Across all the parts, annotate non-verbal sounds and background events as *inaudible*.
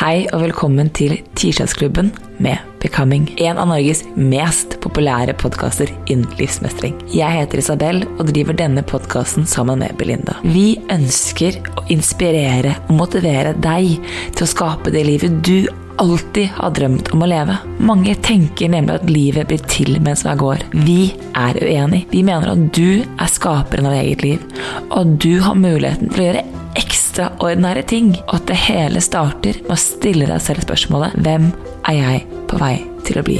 Hei og velkommen til Tirsdagsklubben med Becoming. En av Norges mest populære podkaster innen livsmestring. Jeg heter Isabel og driver denne podkasten sammen med Belinda. Vi ønsker å inspirere og motivere deg til å skape det livet du alltid har drømt om å leve. Mange tenker nemlig at livet blir til mens man går. Vi er uenig. Vi mener at du er skaperen av eget liv, og at du har muligheten til å gjøre ekstraordinære ting, og at det hele starter med å stille deg selv spørsmålet Hvem er jeg på vei til å bli?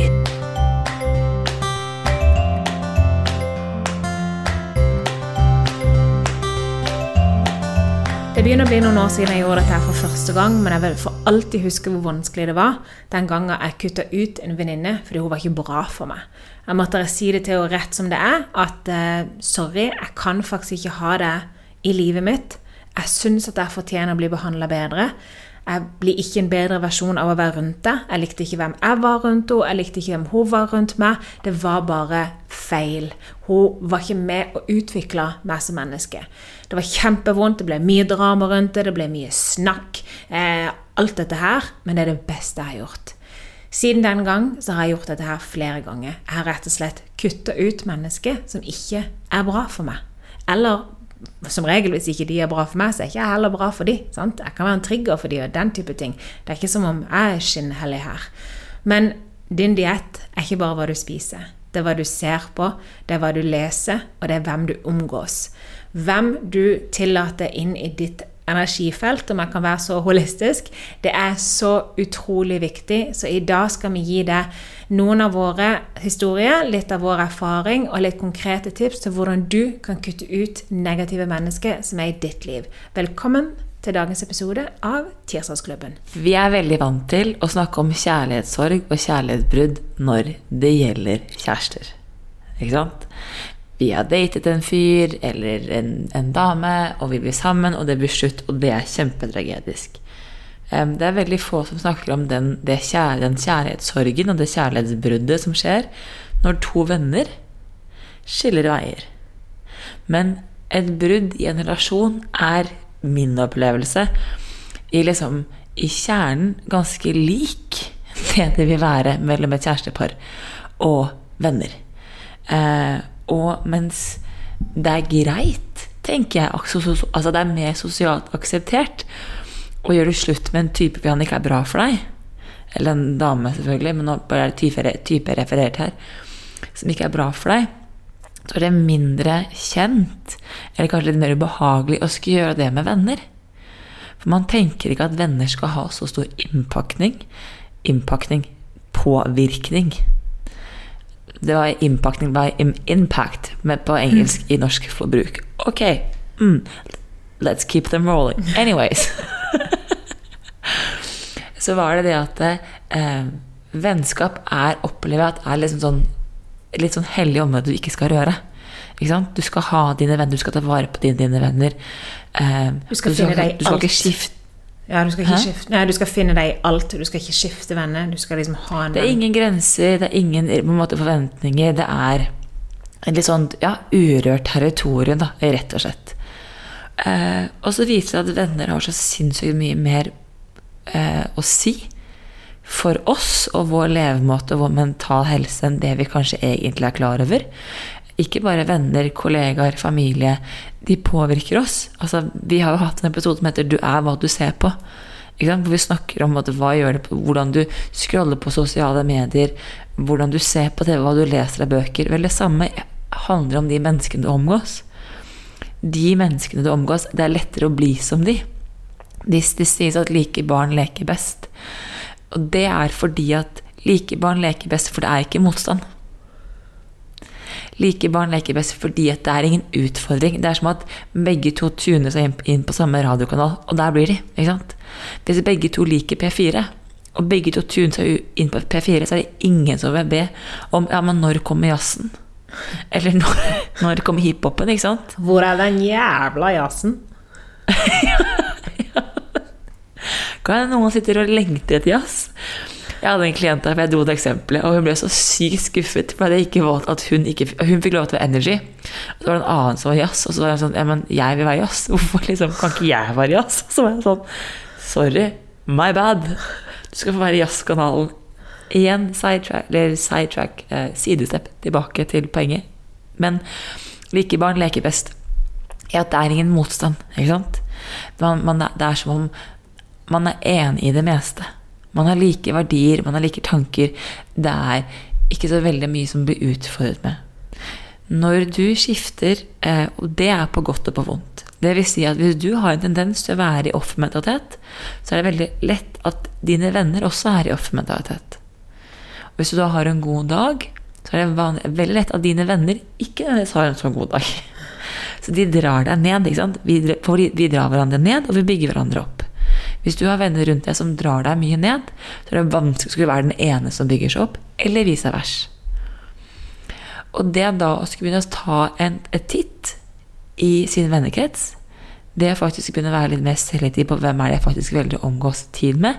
Det begynner å bli noen år siden jeg gjorde dette for første gang, men jeg vil for alltid huske hvor vanskelig det var den gangen jeg kutta ut en venninne fordi hun var ikke bra for meg. Jeg måtte si det til henne rett som det er, at uh, sorry, jeg kan faktisk ikke ha det i livet mitt. Jeg syns at jeg fortjener å bli behandla bedre. Jeg blir ikke en bedre versjon av å være rundt deg. Jeg likte ikke hvem jeg var rundt henne, jeg likte ikke hvem hun var rundt meg. Det var bare feil. Hun var ikke med og utvikla meg som menneske. Det var kjempevondt, det ble mye drama rundt det, det ble mye snakk. Eh, alt dette her. Men det er det beste jeg har gjort. Siden den gang så har jeg gjort dette her flere ganger. Jeg har rett og slett kutta ut mennesker som ikke er bra for meg. Eller som regel, hvis ikke de er bra for meg, så er ikke jeg heller bra for de. Sant? Jeg kan være en trigger for de og den type ting. Det er ikke som om jeg er skinnhellig her. Men din diett er ikke bare hva du spiser. Det er hva du ser på, det er hva du leser, og det er hvem du omgås. Hvem du tillater inn i ditt energifelt, om jeg kan være så holistisk, det er så utrolig viktig. Så i dag skal vi gi deg noen av våre historier, litt av vår erfaring og litt konkrete tips til hvordan du kan kutte ut negative mennesker som er i ditt liv. Velkommen til dagens episode av Tirsdagsklubben. Vi er veldig vant til å snakke om kjærlighetssorg og kjærlighetsbrudd når det gjelder kjærester. Ikke sant? Vi har datet en fyr eller en, en, dame, og vi blir sammen, og det blir slutt, og det er kjempetragedisk. Um, det er veldig få som snakker om den, kjære, den kjærlighetssorgen og det kjærlighetsbruddet som skjer når to venner skiller veier. Men et brudd i en relasjon er min opplevelse i, liksom, i kjernen ganske lik det det vil være mellom et kjærestepar og venner. Uh, og mens det er greit, tenker jeg, altså det er mer sosialt akseptert å gjøre slutt med en type han ikke er bra for deg, eller en dame, selvfølgelig, men nå er det type, type referert her, som ikke er bra for deg, så er det mindre kjent, eller kanskje litt mer ubehagelig, å skulle gjøre det med venner. For man tenker ikke at venner skal ha så stor innpakning. Innpakning. Påvirkning det var impacting by impact med på engelsk i norsk forbruk. Ok, mm, let's keep them rolling. Anyways. *laughs* så var det det at eh, vennskap er opplever at er liksom sånn litt sånn hellig område du ikke skal røre. Ikke du skal ha dine venner, du skal ta vare på dine, dine venner. Eh, du skal, du skal, du skal ikke skifte ja, du skal, ikke skifte, nei, du skal finne deg i alt. Du skal ikke skifte venner. Du skal liksom ha en Det er ingen grenser, det er ingen måte, forventninger. Det er et litt sånn ja, urørt territorium, da, rett og slett. Eh, og så viser det at venner har så sinnssykt mye mer eh, å si for oss og vår levemåte og vår mental helse enn det vi kanskje egentlig er klar over. Ikke bare venner, kollegaer, familie. De påvirker oss. Altså, vi har jo hatt en episode som heter 'Du er hva du ser på'. Hvor vi snakker om det, hvordan du scroller på sosiale medier, hvordan du ser på TV, hva du leser av bøker. Vel, det samme handler om de menneskene du omgås. De menneskene du omgås, det er lettere å bli som de. Det de sies at like barn leker best. Og det er fordi at like barn leker best, for det er ikke motstand. Like barn leker best fordi at det er ingen utfordring. Det er som at begge to tuner seg inn på samme radiokanal, og der blir de. ikke sant? Hvis begge to liker P4, og begge to tuner seg inn på P4, så er det ingen som vil be om ja, men når kommer jazzen? Eller når, *laughs* når kommer hiphopen, ikke sant? Hvor er den jævla jazzen? *laughs* ja. Kan hende noen sitter og lengter etter jazz? Jeg hadde en klient der, for jeg dro det eksempelet, og hun ble så sykt skuffet. For jeg ikke valgt at hun ikke Hun fikk lov til å være energy. Og så var det en annen som var jazz, og så var jeg sånn Ja, men jeg vil være jazz. *laughs* Hvorfor liksom kan ikke jeg være jazz? *laughs* Så var jeg sånn Sorry, my bad. Du skal få være jazzkanalen. Igjen sidetrack, eller sidetrack, eh, sidestep tilbake til poenget. Men like barn leker best. I at det er ingen motstand, ikke sant? Man, man, det er som om man er enig i det meste. Man har like verdier, man har like tanker. Det er ikke så veldig mye som blir utfordret med. Når du skifter, eh, og det er på godt og på vondt det vil si at Hvis du har en tendens til å være i offermentalitet, så er det veldig lett at dine venner også er i offermentalitet. Og hvis du da har en god dag, så er det vanlig, veldig lett at dine venner ikke har en sånn god dag. *laughs* Så de drar deg ned. ikke sant? Vi, vi drar hverandre ned, og vi bygger hverandre opp. Hvis du har venner rundt deg som drar deg mye ned, så er det vanskelig å skulle være den ene som bygger seg opp, eller vice versa. Og det da å skulle begynne å ta en, et titt i sin vennekrets, det er faktisk begynne å være litt mer selektiv på hvem er det jeg faktisk velger å omgås tid med.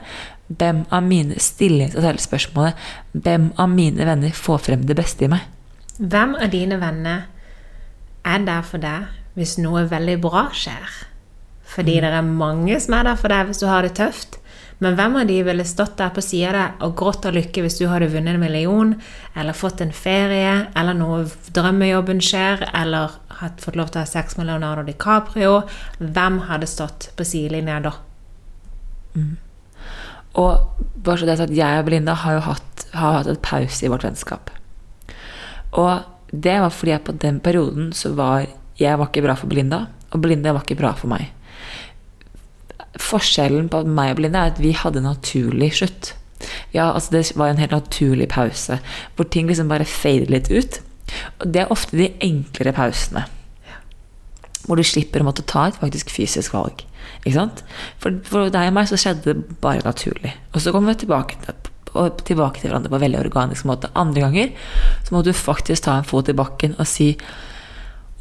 Hvem av mine stillings- seg selv spørsmålet hvem av mine venner får frem det beste i meg? Hvem av dine venner er der for deg hvis noe veldig bra skjer? Fordi mm. det er mange som er der for deg hvis du har det tøft. Men hvem av de ville stått der på sida av deg og grått av lykke hvis du hadde vunnet en million, eller fått en ferie, eller noe drømmejobben skjer, eller hatt fått lov til å ha sex med Leonardo DiCaprio? Hvem hadde stått på sidelinja da? Mm. Og bare så det at jeg og Belinda har jo hatt, har hatt et pause i vårt vennskap. Og det var fordi jeg på den perioden så var jeg var ikke bra for Belinda, og Belinda var ikke bra for meg. Forskjellen på meg og Belinda er at vi hadde naturlig slutt. Ja, altså Det var en helt naturlig pause, hvor ting liksom bare fader litt ut. Og det er ofte de enklere pausene. Hvor du slipper å måtte ta et faktisk fysisk valg. Ikke sant? For, for deg og meg så skjedde det bare naturlig. Og så kommer vi tilbake til, tilbake til hverandre på en veldig organisk måte. Andre ganger så må du faktisk ta en fot i bakken og si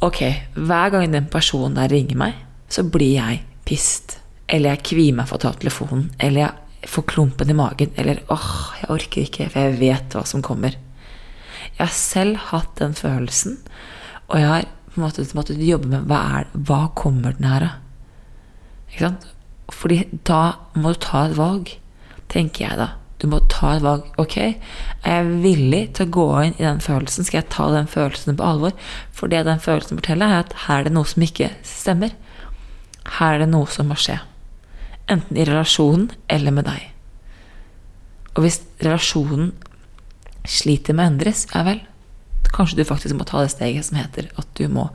Ok, hver gang den personen der ringer meg, så blir jeg pissed. Eller jeg kvier meg for å ta telefonen. Eller jeg får klumpen i magen. Eller åh, jeg orker ikke, for jeg vet hva som kommer. Jeg har selv hatt den følelsen, og jeg har på en måte måttet jobbe med hva, er, hva kommer den her av? Ikke sant? Fordi da må du ta et valg, tenker jeg da. Du må ta et valg. Ok, er jeg villig til å gå inn i den følelsen? Skal jeg ta den følelsen på alvor? For det den følelsen forteller, er at her er det noe som ikke stemmer. Her er det noe som må skje enten i relasjonen eller med deg. Og hvis relasjonen sliter med å endres, ja vel, kanskje du faktisk må ta det steget som heter at du må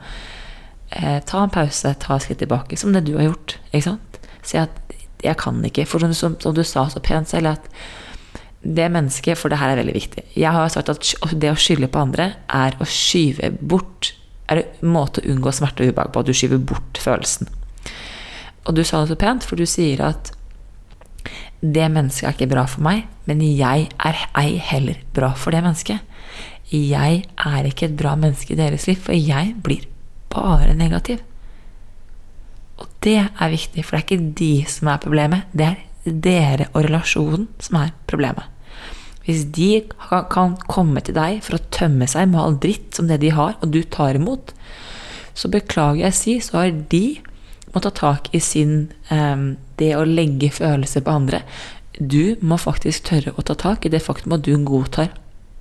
eh, ta en pause, ta et skritt tilbake, som det du har gjort. ikke sant? Si at 'jeg kan ikke'. For som, som, du sa så pent selv, at det mennesket For det her er veldig viktig. Jeg har sagt at det å skylde på andre er å skyve bort Er en måte å unngå smerte og ubehag på. At du skyver bort følelsen. Og du sa det så pent, for du sier at det mennesket er ikke bra for meg, men jeg er ei heller bra for det mennesket. Jeg er ikke et bra menneske i deres liv, for jeg blir bare negativ. Og det er viktig, for det er ikke de som er problemet, det er dere og relasjonen som er problemet. Hvis de kan komme til deg for å tømme seg med all dritt som det de har, og du tar imot, så beklager jeg å si, så har de må ta tak i sin eh, Det å legge følelser på andre. Du må faktisk tørre å ta tak i det faktum at du godtar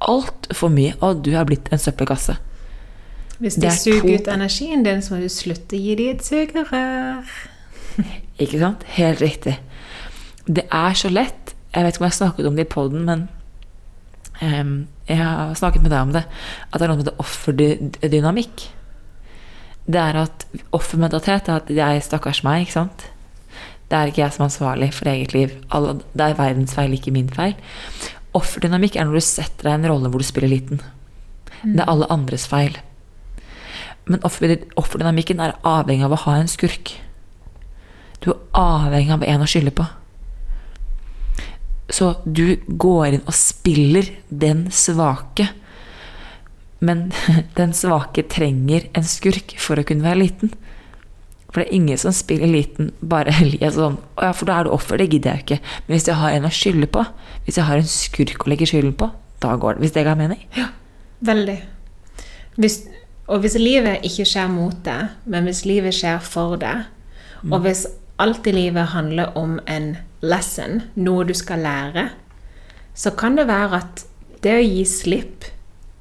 altfor mye, og at du har blitt en søppelkasse. Hvis du de er suger ut energien din, så må du slutte å gi dem et sugerør. *laughs* Ikke sant? Helt riktig. Det er så lett. Jeg vet ikke om jeg har snakket om det i poden, men um, jeg har snakket med deg om det. At det er noe med det offerdynamikk. Det er at offermentalitet er at jeg, stakkars meg, ikke sant. Det er ikke jeg som er ansvarlig for eget liv. Det er verdens feil, ikke min feil. Offerdynamikk er når du setter deg i en rolle hvor du spiller liten. Det er alle andres feil. Men offerdynamikken er avhengig av å ha en skurk. Du er avhengig av en å skylde på. Så du går inn og spiller den svake. Men *laughs* den svake trenger en skurk for å kunne være liten. For det er ingen som spiller liten bare sånn «Å ja, for da er du offer. Det gidder jeg ikke. Men hvis jeg har en å skylde på, hvis jeg har en skurk å legge skylden på, da går det. Hvis det ga mening? Veldig. Hvis, og hvis livet ikke skjer mot deg, men hvis livet skjer for deg, og hvis alt i livet handler om en lesson, noe du skal lære, så kan det være at det å gi slipp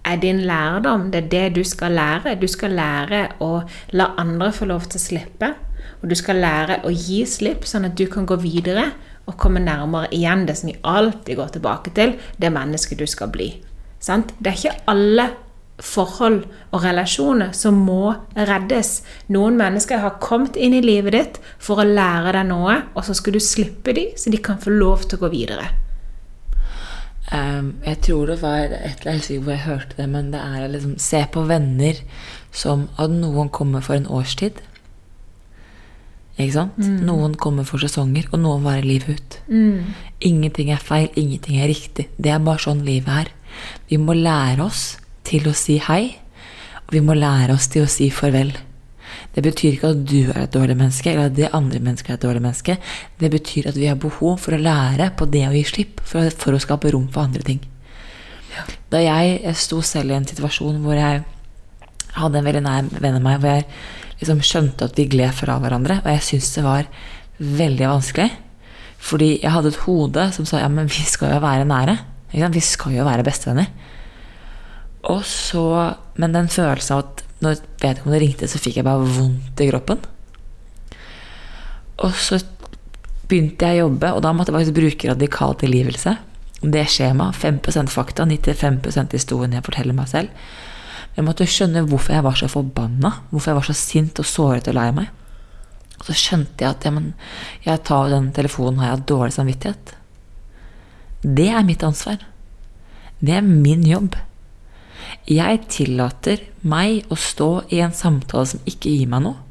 er din lærdom. Det er det du skal lære. Du skal lære å la andre få lov til å slippe. Og du skal lære å gi slipp, sånn at du kan gå videre og komme nærmere igjen det som vi alltid går tilbake til, det mennesket du skal bli. Sant? Det er ikke alle forhold og relasjoner som må reddes. Noen mennesker har kommet inn i livet ditt for å lære deg noe, og så skal du slippe dem, så de kan få lov til å gå videre. Ehm, jeg tror det var et eller annet, hvor jeg hørte det, men det er å liksom se på venner som at noen kommer for en årstid. Ikke sant? Noen kommer for sesonger, og noen varer livet ut. Ingenting er feil, ingenting er riktig. Det er bare sånn livet er. Vi må lære oss til å si hei, og vi må lære oss til å si farvel. Det betyr ikke at du er et dårlig menneske, eller at det andre mennesker er et dårlig menneske. Det betyr at vi har behov for å lære på det å gi slipp, for, for å skape rom for andre ting. Da jeg, jeg sto selv i en situasjon hvor jeg hadde en veldig nær venn av meg, hvor jeg liksom skjønte at vi gled fra hverandre, og jeg syntes det var veldig vanskelig. Fordi jeg hadde et hode som sa ja, men vi skal jo være nære. Vi skal jo være bestevenner. Og så, Men den følelsen av at når vedkommende ringte, så fikk jeg bare vondt i kroppen. Og så begynte jeg å jobbe, og da måtte jeg faktisk bruke radikal tilgivelse. Det skjemaet. 5% fakta, 95% historien jeg forteller meg selv. Jeg måtte skjønne hvorfor jeg var så forbanna, hvorfor jeg var så sint og såret og lei meg. Og så skjønte jeg at ja, men, jeg tar den telefonen, har jeg dårlig samvittighet? Det er mitt ansvar. Det er min jobb. Jeg tillater meg å stå i en samtale som ikke gir meg noe.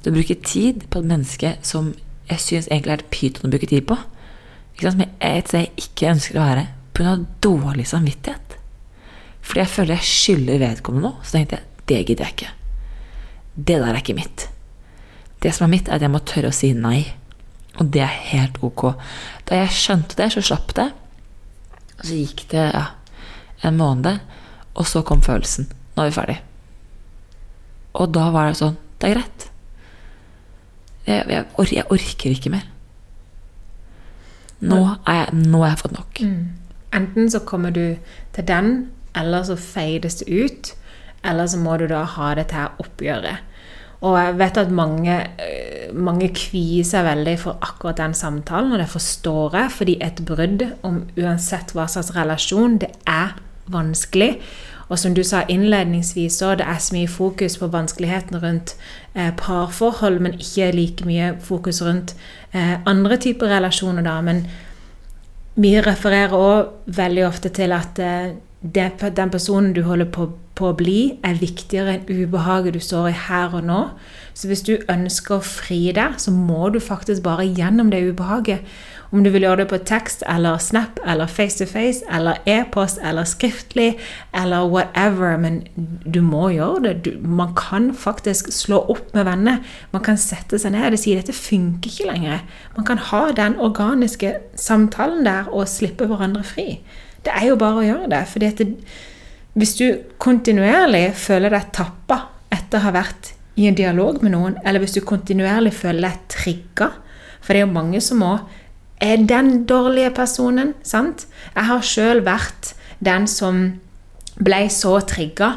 Det å bruke tid på et menneske som jeg syns egentlig er et pyton å bruke tid på. Som jeg, et sted jeg ikke ønsker å være pga. dårlig samvittighet. Fordi jeg føler jeg skylder vedkommende noe. Så tenkte jeg det gidder jeg ikke. Det der er ikke mitt. Det som er mitt, er at jeg må tørre å si nei. Og det er helt ok. Da jeg skjønte det, så slapp det. Og så gikk det ja, en måned, og så kom følelsen. Nå er vi ferdig. Og da var det sånn Det er greit. Jeg, jeg, or, jeg orker ikke mer. Nå er jeg, nå har jeg fått nok. Enten så kommer du til den, eller så feides det ut. Eller så må du da ha dette her oppgjøret. Og jeg vet at mange, eh, mange kvier seg veldig for akkurat den samtalen, og det forstår jeg, fordi et brudd, om uansett hva slags relasjon, det er vanskelig. Og som du sa innledningsvis, så det er så mye fokus på vanskeligheten rundt eh, parforhold, men ikke like mye fokus rundt eh, andre typer relasjoner, da. Men vi refererer òg veldig ofte til at eh, det, den personen du holder på, på å bli, er viktigere enn ubehaget du står i her og nå. Så hvis du ønsker å fri deg, så må du faktisk bare gjennom det ubehaget. Om du vil gjøre det på tekst eller Snap eller face to face eller e-post eller skriftlig eller whatever, men du må gjøre det. Du, man kan faktisk slå opp med venner. Man kan sette seg ned og si dette funker ikke lenger. Man kan ha den organiske samtalen der og slippe hverandre fri. Det er jo bare å gjøre det. fordi hvis du kontinuerlig føler deg tappa etter å ha vært i en dialog med noen, eller hvis du kontinuerlig føler deg trigga. For det er jo mange som òg er den dårlige personen, sant? Jeg har sjøl vært den som ble så trigga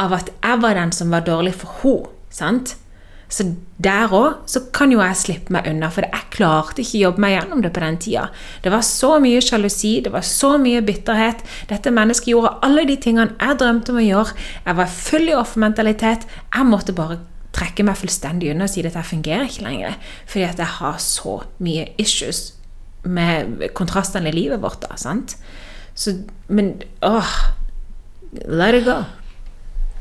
av at jeg var den som var dårlig for henne. Så der òg kan jo jeg slippe meg unna, for jeg klarte ikke å jobbe meg gjennom det på den tida. Det var så mye sjalusi, det var så mye bitterhet. Dette mennesket gjorde alle de tingene jeg drømte om å gjøre. Jeg var full i offermentalitet. Jeg måtte bare trekke meg fullstendig unna og si at jeg fungerer ikke lenger. Fordi at jeg har så mye issues med kontrastene i livet vårt. da, sant? Så, men åh, let it go.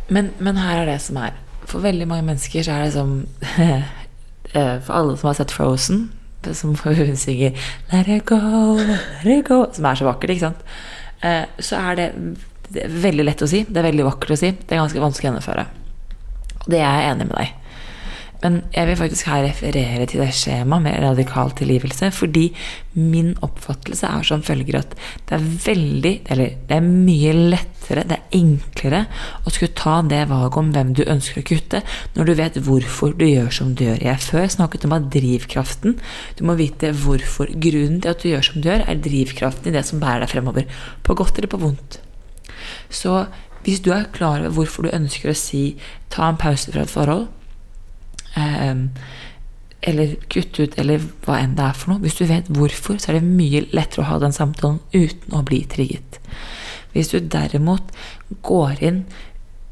Men, men her er det som er. For veldig mange mennesker så er det som *laughs* eh, For alle som har sett Frozen, som hun synger 'Let it go, let it go', som er så vakkert, ikke sant, eh, så er det, det er veldig lett å si. Det er veldig vakkert å si. Det er ganske vanskelig å gjennomføre. Det er jeg enig med deg. Men jeg vil faktisk her referere til det skjemaet med radikal tilgivelse, fordi min oppfattelse er som følger at det er veldig, eller det er mye lettere, det er enklere å skulle ta det valget om hvem du ønsker å kutte, når du vet hvorfor du gjør som du gjør. Jeg før snakket om at drivkraften Du må vite hvorfor. Grunnen til at du gjør som du gjør, er drivkraften i det som bærer deg fremover. På godt eller på vondt. Så hvis du er klar over hvorfor du ønsker å si ta en pause fra et forhold, eller kutte ut, eller hva enn det er for noe. Hvis du vet hvorfor, så er det mye lettere å ha den samtalen uten å bli trigget. Hvis du derimot går inn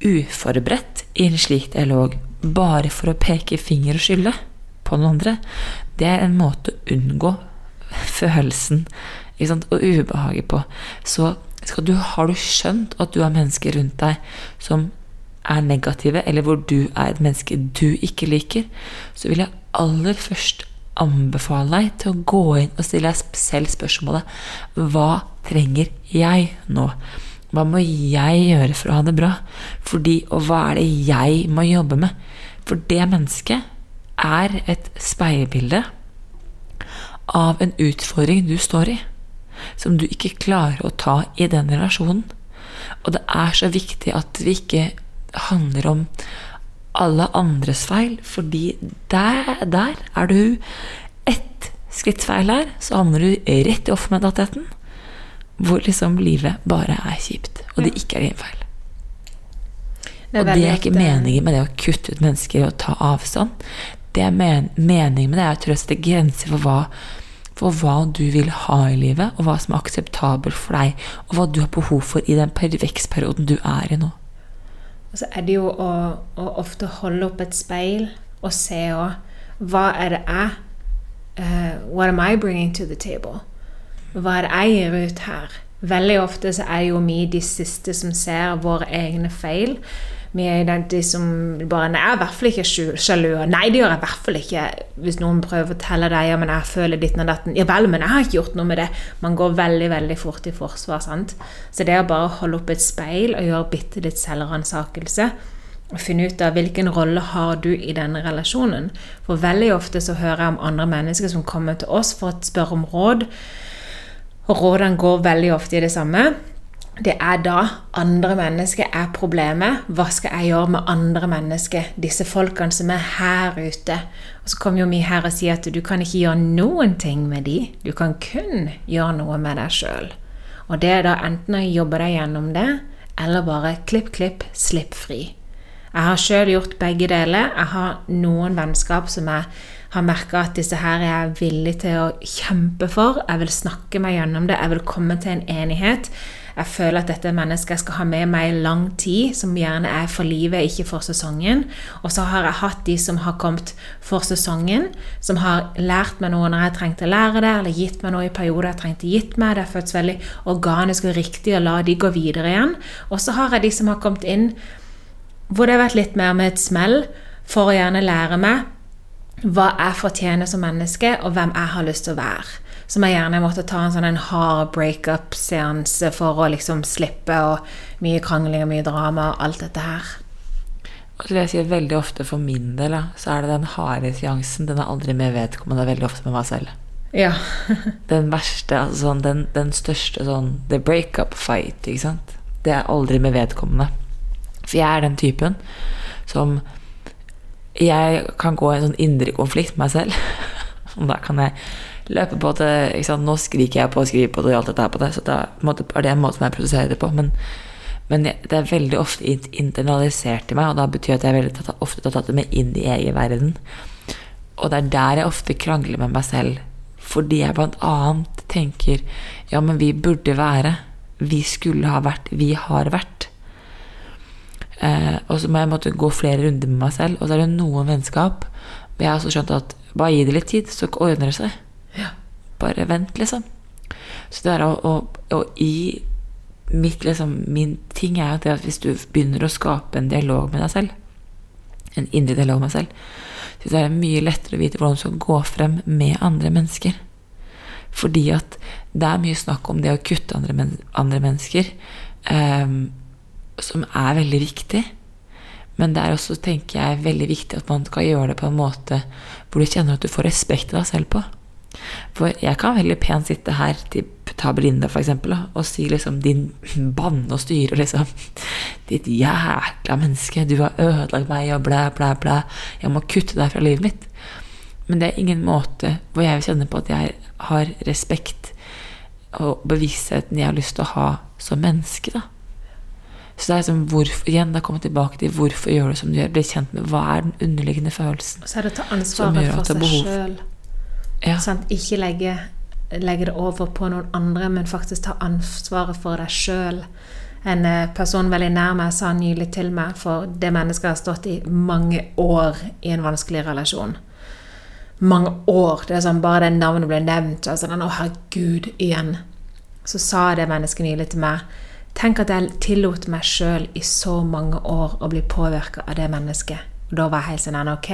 uforberedt i en slik dialog bare for å peke finger og skylde på noen andre, det er en måte å unngå følelsen og ubehaget på. Så du, har du skjønt at du har mennesker rundt deg som er negative, eller hvor du er et menneske du ikke liker, så vil jeg aller først anbefale deg til å gå inn og stille deg selv spørsmålet Hva trenger jeg nå? Hva må jeg gjøre for å ha det bra? Fordi, Og hva er det jeg må jobbe med? For det mennesket er et speilbilde av en utfordring du står i, som du ikke klarer å ta i den relasjonen. Og det er så viktig at vi ikke handler om alle andres feil, fordi der, der er du ett skritt feil her, så havner du rett i offermentaliteten, hvor liksom livet bare er kjipt, og det ikke er din feil. Det og det er ikke meningen med det å kutte ut mennesker og ta avstand. Det er men meningen med det er å trøste grenser for hva, for hva du vil ha i livet, og hva som er akseptabelt for deg, og hva du har behov for i den vekstperioden du er i nå. Og så er det jo å, å ofte holde opp et speil og se òg Hva er det jeg uh, What am I bringing to the table? Hva er det jeg gir ut her? Veldig ofte så er jo vi de siste som ser våre egne feil. Vi er de som bare Nei, jeg er i hvert fall ikke sjalu. Nei, det gjør jeg i hvert fall ikke. Hvis noen prøver å telle deg ja, men jeg føler ditt og datten. Ja vel, men jeg har ikke gjort noe med det. Man går veldig veldig fort i forsvar. sant? Så det å bare holde opp et speil og gjøre bitte litt selvransakelse og finne ut av hvilken rolle har du i denne relasjonen. For veldig ofte så hører jeg om andre mennesker som kommer til oss for å spørre om råd. Og rådene går veldig ofte i det samme det er da andre mennesker er problemet. Hva skal jeg gjøre med andre mennesker? Disse folkene som er her ute. Og så kommer jo vi her og sier at du kan ikke gjøre noen ting med de. Du kan kun gjøre noe med deg sjøl. Og det er da enten å jobbe deg gjennom det, eller bare klipp, klipp, slipp fri. Jeg har sjøl gjort begge deler. Jeg har noen vennskap som jeg har merka at disse her er jeg villig til å kjempe for. Jeg vil snakke meg gjennom det. Jeg vil komme til en enighet. Jeg føler at dette er mennesket skal ha med meg i lang tid, som gjerne er for livet, ikke for sesongen. Og så har jeg hatt de som har kommet for sesongen, som har lært meg noe når jeg trengte å lære det, eller gitt meg noe i perioder jeg trengte gitt meg. Det har føltes veldig organisk og riktig å la de gå videre igjen. Og så har jeg de som har kommet inn hvor det har vært litt mer med et smell, for å gjerne lære meg hva jeg fortjener som menneske, og hvem jeg har lyst til å være som jeg gjerne måtte ta en sånn en hard breakup-seanse for å liksom slippe, og mye krangling og mye drama og alt dette her. Og jeg sier veldig ofte for min del, så er det den harde seansen. Den er aldri med vedkommende, veldig ofte med meg selv. Ja. *laughs* *laughs* den verste, altså sånn, den, den, største sånn The breakup fight, ikke sant. Det er aldri med vedkommende. For jeg er den typen som jeg kan gå i en sånn indre konflikt med meg selv. *laughs* Og da kan jeg løpe på at? Nå skriker jeg på og skriver på det og alt dette her på det. Så da er det en måte som jeg produserer det på. Men, men det er veldig ofte internalisert i meg, og da betyr at jeg veldig tatt, ofte har tatt det med inn i egen verden. Og det er der jeg ofte krangler med meg selv. Fordi jeg blant annet tenker ja, men vi burde være. Vi skulle ha vært. Vi har vært. Eh, og så må jeg måtte gå flere runder med meg selv. Og så er det noen vennskap hvor jeg har også skjønt at bare gi det litt tid, så ordner det seg. Bare vent, liksom. Så det er å, å, å i mitt, liksom, Min ting er at, det at hvis du begynner å skape en dialog med deg selv, en indre dialog med deg selv, så det er mye lettere å vite hvordan du skal gå frem med andre mennesker. Fordi at det er mye snakk om det å kutte andre, men andre mennesker, ehm, som er veldig viktig. Men det er også, tenker jeg, veldig viktig at man skal gjøre det på en måte hvor du kjenner at du får respekt av deg selv på. For jeg kan veldig pent sitte her til ta Belinda for eksempel, og si liksom din banne og styre liksom *laughs* Ditt jækla menneske, du har ødelagt meg og blæ, blæ, blæ. Jeg må kutte deg fra livet mitt. Men det er ingen måte hvor jeg vil kjenne på at jeg har respekt og bevisstheten jeg har lyst til å ha som menneske, da. Så det er liksom hvorfor, igjen, da kommer jeg tilbake til hvorfor gjør du som du gjør. Bli kjent med hva er den underliggende følelsen. Så er det å ta Som ansvaret for seg sjøl. Ja. Sånn, Ikke legge, legge det over på noen andre, men faktisk ta ansvaret for deg sjøl. En eh, person veldig nær meg sa nylig til meg, for det mennesket har stått i mange år i en vanskelig relasjon. Mange år. Det er sånn, Bare det navnet ble nevnt, Og sånn, å herregud, igjen. Så sa det mennesket nylig til meg Tenk at jeg tillot meg sjøl i så mange år å bli påvirka av det mennesket. Og da var jeg helt sånn Ok,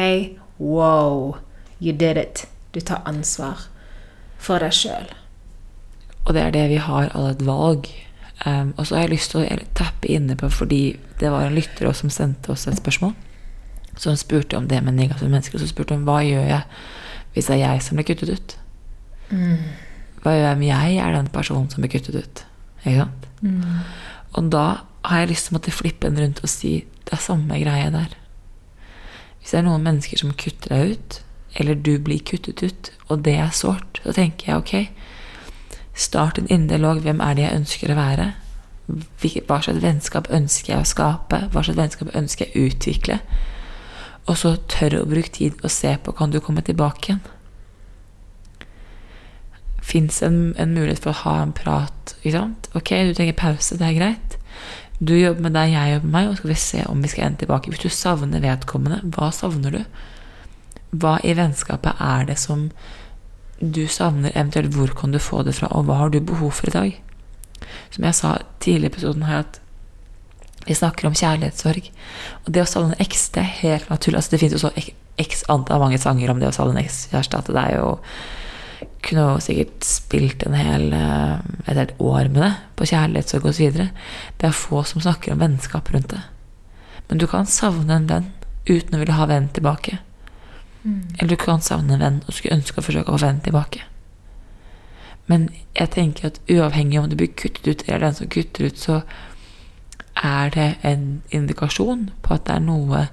wow, you did it. Du tar ansvar for deg sjøl. Og det er det vi har alle et valg. Um, og så har jeg lyst til å tappe inne på, fordi det var en lytter som sendte oss et spørsmål. Som spurte om det med negative mennesker. Og så spurte hun hva gjør jeg hvis det er jeg som blir kuttet ut? Hva gjør jeg om jeg er den personen som blir kuttet ut? Ikke sant? Og da har jeg lyst til å måtte flippe den rundt og si det er samme greie der. Hvis det er noen mennesker som kutter deg ut, eller du blir kuttet ut, og det er sårt, så tenker jeg ok, start en indre. Hvem er det jeg ønsker å være? Hva slags vennskap ønsker jeg å skape? Hva slags vennskap ønsker jeg å utvikle? Og så tør å bruke tid og se på kan du komme tilbake igjen. Fins en, en mulighet for å ha en prat? Ikke sant? Ok, du trenger pause, det er greit. Du jobber med deg, jeg jobber med meg, og så skal vi se om vi skal ende tilbake. Hvis du savner vedkommende, hva savner du? Hva i vennskapet er det som du savner, eventuelt hvor kan du få det fra, og hva har du behov for i dag? Som jeg sa tidligere i episoden her, at vi snakker om kjærlighetssorg. Og det å savne en eks, det er helt naturlig. Altså, det finnes jo så x antall mange sanger om det å savne en ekskjæreste, at det er jo kunne jo sikkert spilt en hel, eh, et helt år med det, på kjærlighetssorg osv. Det er få som snakker om vennskap rundt det. Men du kan savne en venn uten å ville ha vennen tilbake. Eller du kan savne en venn og skulle ønske å forsøke å få vennen tilbake. Men jeg tenker at uavhengig om du blir kuttet ut, eller den som kutter ut, så er det en indikasjon på at det er noe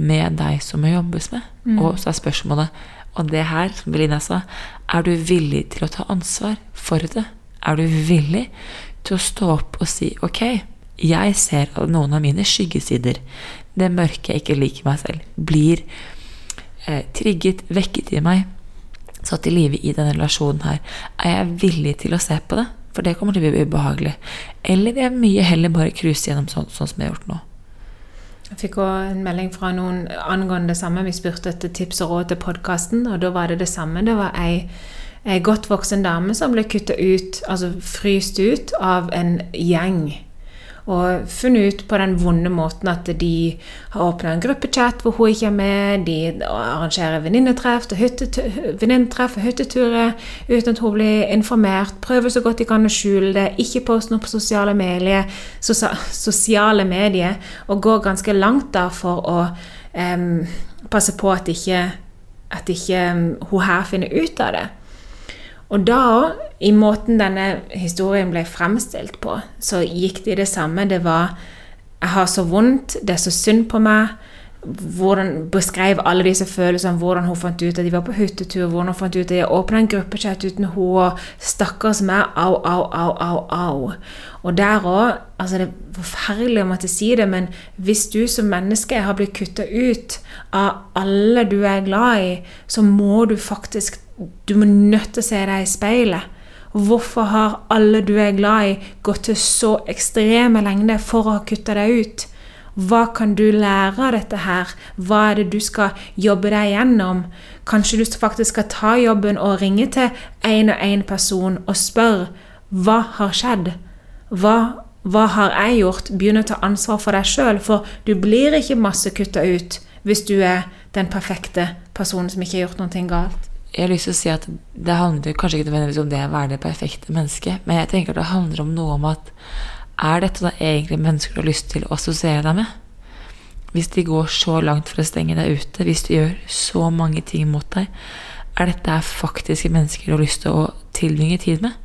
med deg som må jobbes med. Og så er spørsmålet, og det her, som Belinda sa, er du villig til å ta ansvar for det? Er du villig til å stå opp og si ok, jeg ser at noen av mine skyggesider, det mørke jeg ikke liker meg selv, blir eh, trigget, vekket i meg, satt i live i denne relasjonen her. Er jeg villig til å se på det? For det kommer til å bli ubehagelig. Eller vil jeg mye heller bare cruise gjennom sånn, sånn som jeg har gjort nå? Jeg fikk òg en melding fra noen angående det samme. Vi spurte etter tips og råd til podkasten, og da var det det samme. Det var ei, ei godt voksen dame som ble kutta ut, altså fryst ut, av en gjeng. Og funnet ut på den vonde måten at de har åpna en gruppechat hvor hun ikke er med. De arrangerer venninnetreff og hyttetu- hytteturer uten at hun blir informert. Prøver så godt de kan å skjule det. Ikke poste noe på sosiale medier, sosiale medier og går ganske langt da for å um, passe på at ikke, at ikke um, hun her finner ut av det. Og da i måten denne historien ble fremstilt på, så gikk det i det samme. Det var 'Jeg har så vondt. Det er så synd på meg. hvordan beskrev alle disse følelsene, hvordan hun fant ut at de var på hyttetur, hvordan hun fant ut at de åpna en gruppechat uten henne, og stakkars meg, au, au, au, au, au. Og der òg altså Det er forferdelig å måtte si det, men hvis du som menneske har blitt kutta ut av alle du er glad i, så må du faktisk Du må nødt til å se deg i speilet. Hvorfor har alle du er glad i, gått til så ekstreme lengder for å ha kutta deg ut? Hva kan du lære av dette her? Hva er det du skal jobbe deg gjennom? Kanskje du faktisk skal ta jobben og ringe til én og én person og spørre hva har skjedd? Hva, hva har jeg gjort? Begynne å ta ansvar for deg sjøl, for du blir ikke masse kutta ut hvis du er den perfekte personen som ikke har gjort noe galt. Jeg har lyst til å si at Det handler kanskje ikke nødvendigvis om det å være det perfekte mennesket, men jeg tenker at det handler om noe om at er dette da egentlig mennesker du har lyst til å assosiere deg med? Hvis de går så langt for å stenge deg ute, hvis de gjør så mange ting mot deg, er dette faktiske mennesker du har lyst til å tilbringe tid med?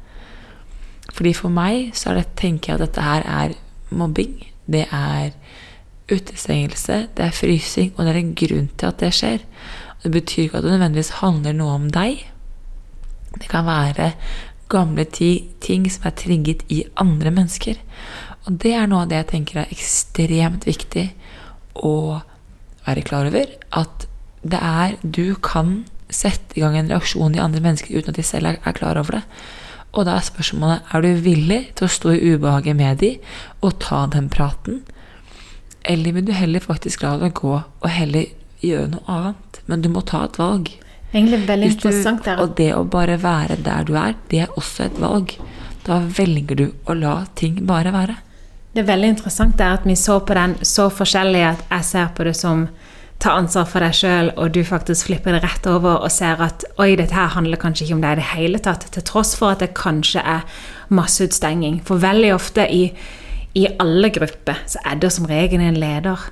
Fordi for meg så det, tenker jeg at dette her er mobbing. Det er utestengelse, det er frysing, og det er en grunn til at det skjer. Det betyr ikke at det nødvendigvis handler noe om deg. Det kan være gamle ting som er trigget i andre mennesker. Og det er noe av det jeg tenker er ekstremt viktig å være klar over. At det er Du kan sette i gang en reaksjon i andre mennesker uten at de selv er klar over det. Og da er spørsmålet er du villig til å stå i ubehaget med dem og ta den praten. Eller vil du heller faktisk la det gå og heller gjøre noe annet? Men du må ta et valg. Egentlig veldig du, interessant der. Og det å bare være der du er, det er også et valg. Da velger du å la ting bare være. Det er veldig interessant der at vi så på den så forskjellig at jeg ser på det som ta ansvar for deg sjøl, og du faktisk flipper det rett over og ser at oi, dette her handler kanskje ikke om deg i det hele tatt, til tross for at det kanskje er masseutstenging. For veldig ofte i, i alle grupper så er det som regel en leder,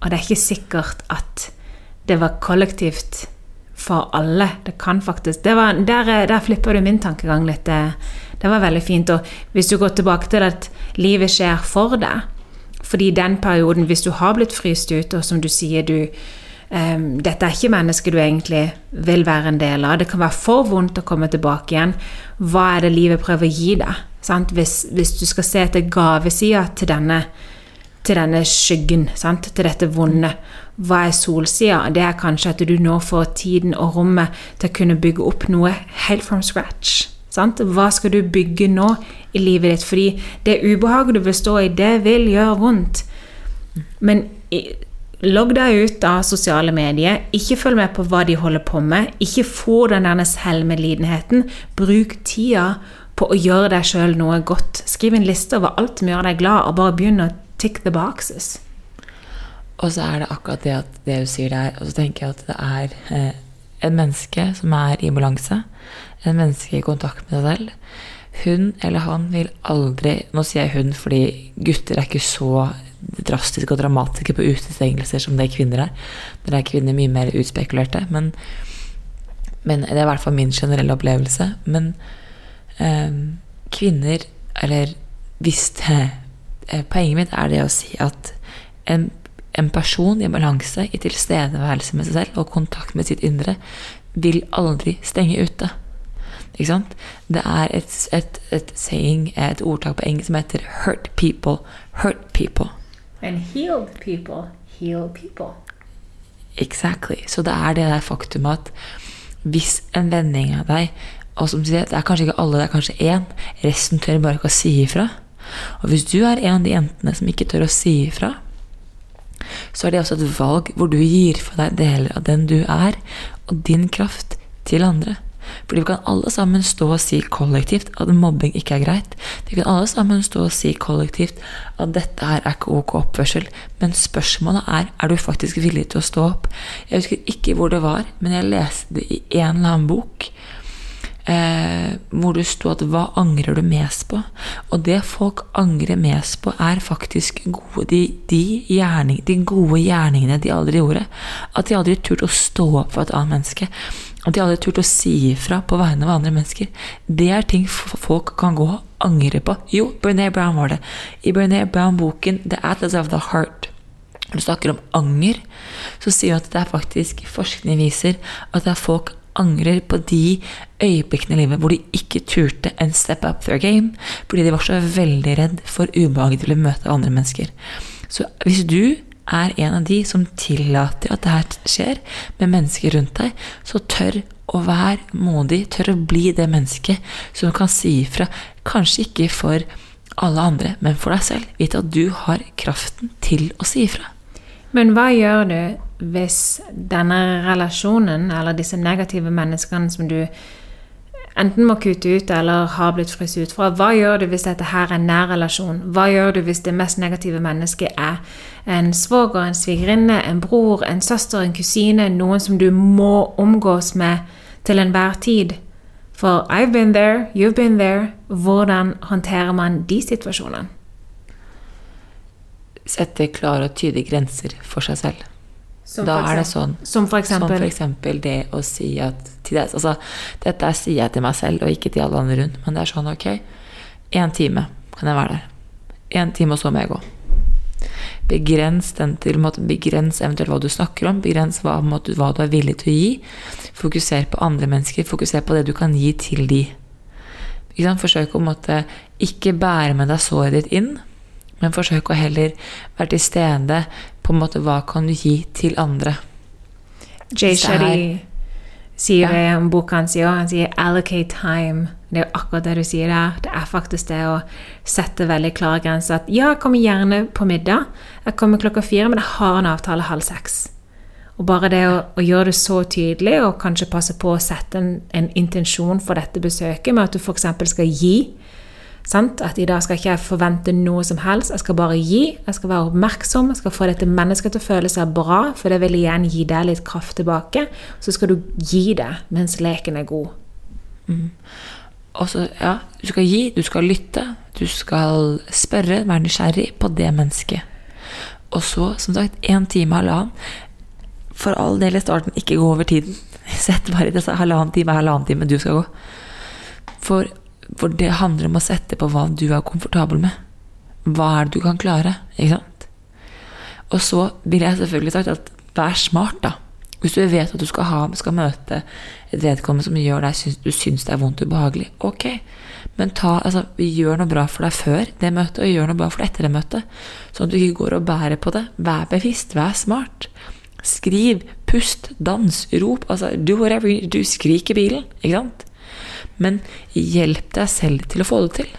og det er ikke sikkert at det var kollektivt for alle. Det kan faktisk var, der, der flipper du min tankegang litt. Det var veldig fint. Og hvis du går tilbake til at livet skjer for deg Fordi den perioden, hvis du har blitt fryst ut, og som du sier du um, Dette er ikke mennesket du egentlig vil være en del av. Det kan være for vondt å komme tilbake igjen. Hva er det livet prøver å gi deg? Hvis, hvis, du skal se etter gavesida til denne til denne skyggen, sant? til dette vonde. Hva er solsida? Det er kanskje at du nå får tiden og rommet til å kunne bygge opp noe helt from scratch. Sant? Hva skal du bygge nå i livet ditt? Fordi det ubehaget du vil stå i, det vil gjøre vondt. Men logg deg ut av sosiale medier. Ikke følg med på hva de holder på med. Ikke få den der selvmedlidenheten. Bruk tida på å gjøre deg sjøl noe godt. Skriv en liste over alt som gjør deg glad, og bare begynn å tick the boxes. Og så er det akkurat det at det du sier der, og så tenker jeg at det er eh, en menneske som er i balanse, en menneske i kontakt med seg selv. Hun eller han vil aldri Nå sier jeg hun fordi gutter er ikke så drastiske og dramatiske på utestengelser som det kvinner er. Der er kvinner mye mer utspekulerte. Men, men det er i hvert fall min generelle opplevelse. Men eh, kvinner, eller hvis det poenget mitt er det å si at en, en person i balanse, i tilstedeværelse med seg selv og kontakt med sitt indre, vil aldri stenge ute. Ikke sant? Det er et, et, et saying, et ordtak på engelsk som heter 'hurt people, hurt people'. And healed people, heal people. Exactly. Så det er det der faktumet at hvis en vending av deg og som sier, Det er kanskje ikke alle, det er kanskje én. Resten tør bare ikke å si ifra. Og hvis du er en av de jentene som ikke tør å si ifra, så er det også et valg hvor du gir for deg deler av den du er, og din kraft, til andre. Fordi vi kan alle sammen stå og si kollektivt at mobbing ikke er greit. Vi kan alle sammen stå og si kollektivt at dette her er ikke ok oppførsel. Men spørsmålet er er du faktisk villig til å stå opp. Jeg husker ikke hvor det var, men jeg leste det i en eller annen bok eh, hvor det sto at 'hva angrer du mest på'? Og det folk angrer mest på, er faktisk gode, de, de, gjerning, de gode gjerningene de aldri gjorde. At de aldri turte å stå opp for et annet menneske. At de aldri turte å si ifra på vegne av andre mennesker. Det er ting folk kan gå og angre på. Jo, Brené Brown var det. I Brené Brown-boken 'The Atlas of the Heart' Når du snakker om anger, så sier hun at det er faktisk forskning viser at det er folk angrer på de øyeblikkene i livet hvor de ikke turte en step up their game, fordi de var så veldig redd for ubehaget til å møte andre mennesker. Så hvis du er en av de som tillater at det her skjer med mennesker rundt deg, så tør å være modig, tør å bli det mennesket som kan si ifra. Kanskje ikke for alle andre, men for deg selv. Vite at du har kraften til å si ifra. Men hva gjør du hvis denne relasjonen, eller disse negative menneskene som du enten må kutte ut eller har blitt fryst ut fra, hva gjør du hvis dette her er nær relasjon? Hva gjør du hvis det mest negative mennesket er en svoger, en svigerinne, en bror, en søster, en kusine, noen som du må omgås med til enhver tid? For I've been there, you've been there. Hvordan håndterer man de situasjonene? sette klare og tydelige grenser for seg selv. Som da er det sånn Som for Som eksempel for eksempel det å si at til det, altså, Dette sier jeg til meg selv og ikke til alle andre rundt, men det er sånn ok, én time kan jeg være der. Én time, og så må jeg gå. Begrens den til, måte, begrens eventuelt hva du snakker om, begrens hva, måte, hva du er villig til å gi. Fokuser på andre mennesker, fokuser på det du kan gi til de. Forsøk å måte, ikke bære med deg såret ditt inn, men forsøk å heller være til stede på en måte hva kan du gi til andre. Jay er- Shetty sier det i en bok han sier, han sier 'allocate time'. Det er jo akkurat det du sier der. Det er faktisk det å sette veldig klare grenser. At ja, jeg kommer gjerne på middag. Jeg kommer klokka fire, men jeg har en avtale halv seks. Og bare det å, å gjøre det så tydelig, og kanskje passe på å sette en, en intensjon for dette besøket, med at du f.eks. skal gi. Sant? At i dag skal ikke jeg forvente noe som helst. Jeg skal bare gi. Jeg skal være oppmerksom. Jeg skal få dette mennesket til å føle seg bra, for det vil igjen gi deg litt kraft tilbake. Så skal du gi det mens leken er god. Og så, ja, du skal gi, du skal lytte, du skal spørre, være nysgjerrig på det mennesket. Og så, som sagt, én time, halvannen. For all del i starten, ikke gå over tiden. *laughs* Sett bare i disse halvannen time, halvannen time du skal gå. For, for det handler om å sette på hva du er komfortabel med. Hva er det du kan klare? Ikke sant? Og så vil jeg selvfølgelig sagt at vær smart, da. Hvis du vet at du skal, ha, skal møte et vedkommende som gjør deg syns, du syns det er vondt og ubehagelig, ok. Men ta, altså, gjør noe bra for deg før det møtet, og gjør noe bra for deg etter det møtet. Sånn at du ikke går og bærer på det. Vær bevisst, vær smart. Skriv, pust, dans, rop. Altså, do whatever you do. Skrik i bilen, ikke sant? Men hjelp deg selv til å få det til.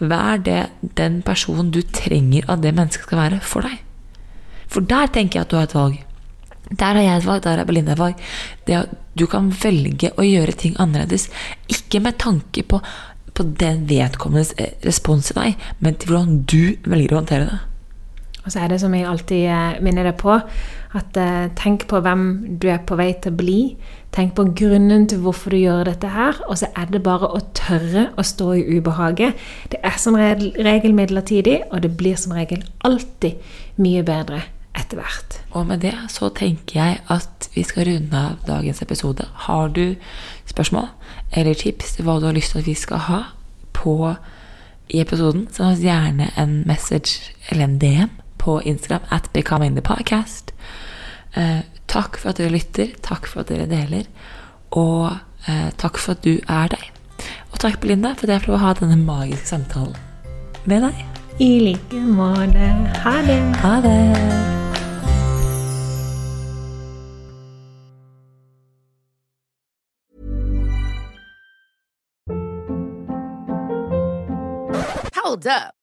Vær det den personen du trenger at det mennesket skal være for deg. For der tenker jeg at du har et valg. Der har jeg et valg, der har Belinda et valg. At du kan velge å gjøre ting annerledes. Ikke med tanke på, på den vedkommendes eh, respons til deg, men til hvordan du velger å håndtere det. Og så er det som jeg alltid eh, minner deg på, at eh, tenk på hvem du er på vei til å bli. Tenk på grunnen til hvorfor du gjør dette her, og så er det bare å tørre å stå i ubehaget. Det er som regel, midlertidig, og det blir som regel alltid mye bedre etter hvert. Og med det så tenker jeg at vi skal runde av dagens episode. Har du spørsmål eller tips til hva du har lyst til at vi skal ha på i episoden, send oss gjerne en message eller en DM på Instagram at Becoming the Podcast. Eh, takk for at dere lytter, takk for at dere deler, og eh, takk for at du er deg. Og takk, Belinda, for at jeg får lov å ha denne magiske samtalen med deg. I like måte. Ha det! Ha det! Hold up.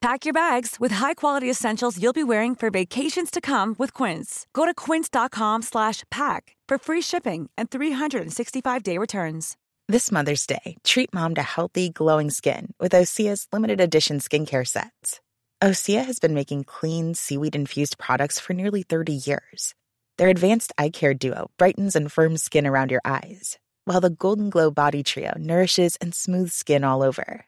Pack your bags with high-quality essentials you'll be wearing for vacations to come with Quince. Go to quince.com/pack for free shipping and 365-day returns. This Mother's Day, treat mom to healthy, glowing skin with Osea's limited edition skincare sets. Osea has been making clean, seaweed infused products for nearly 30 years. Their advanced eye care duo brightens and firms skin around your eyes, while the Golden Glow Body Trio nourishes and smooths skin all over.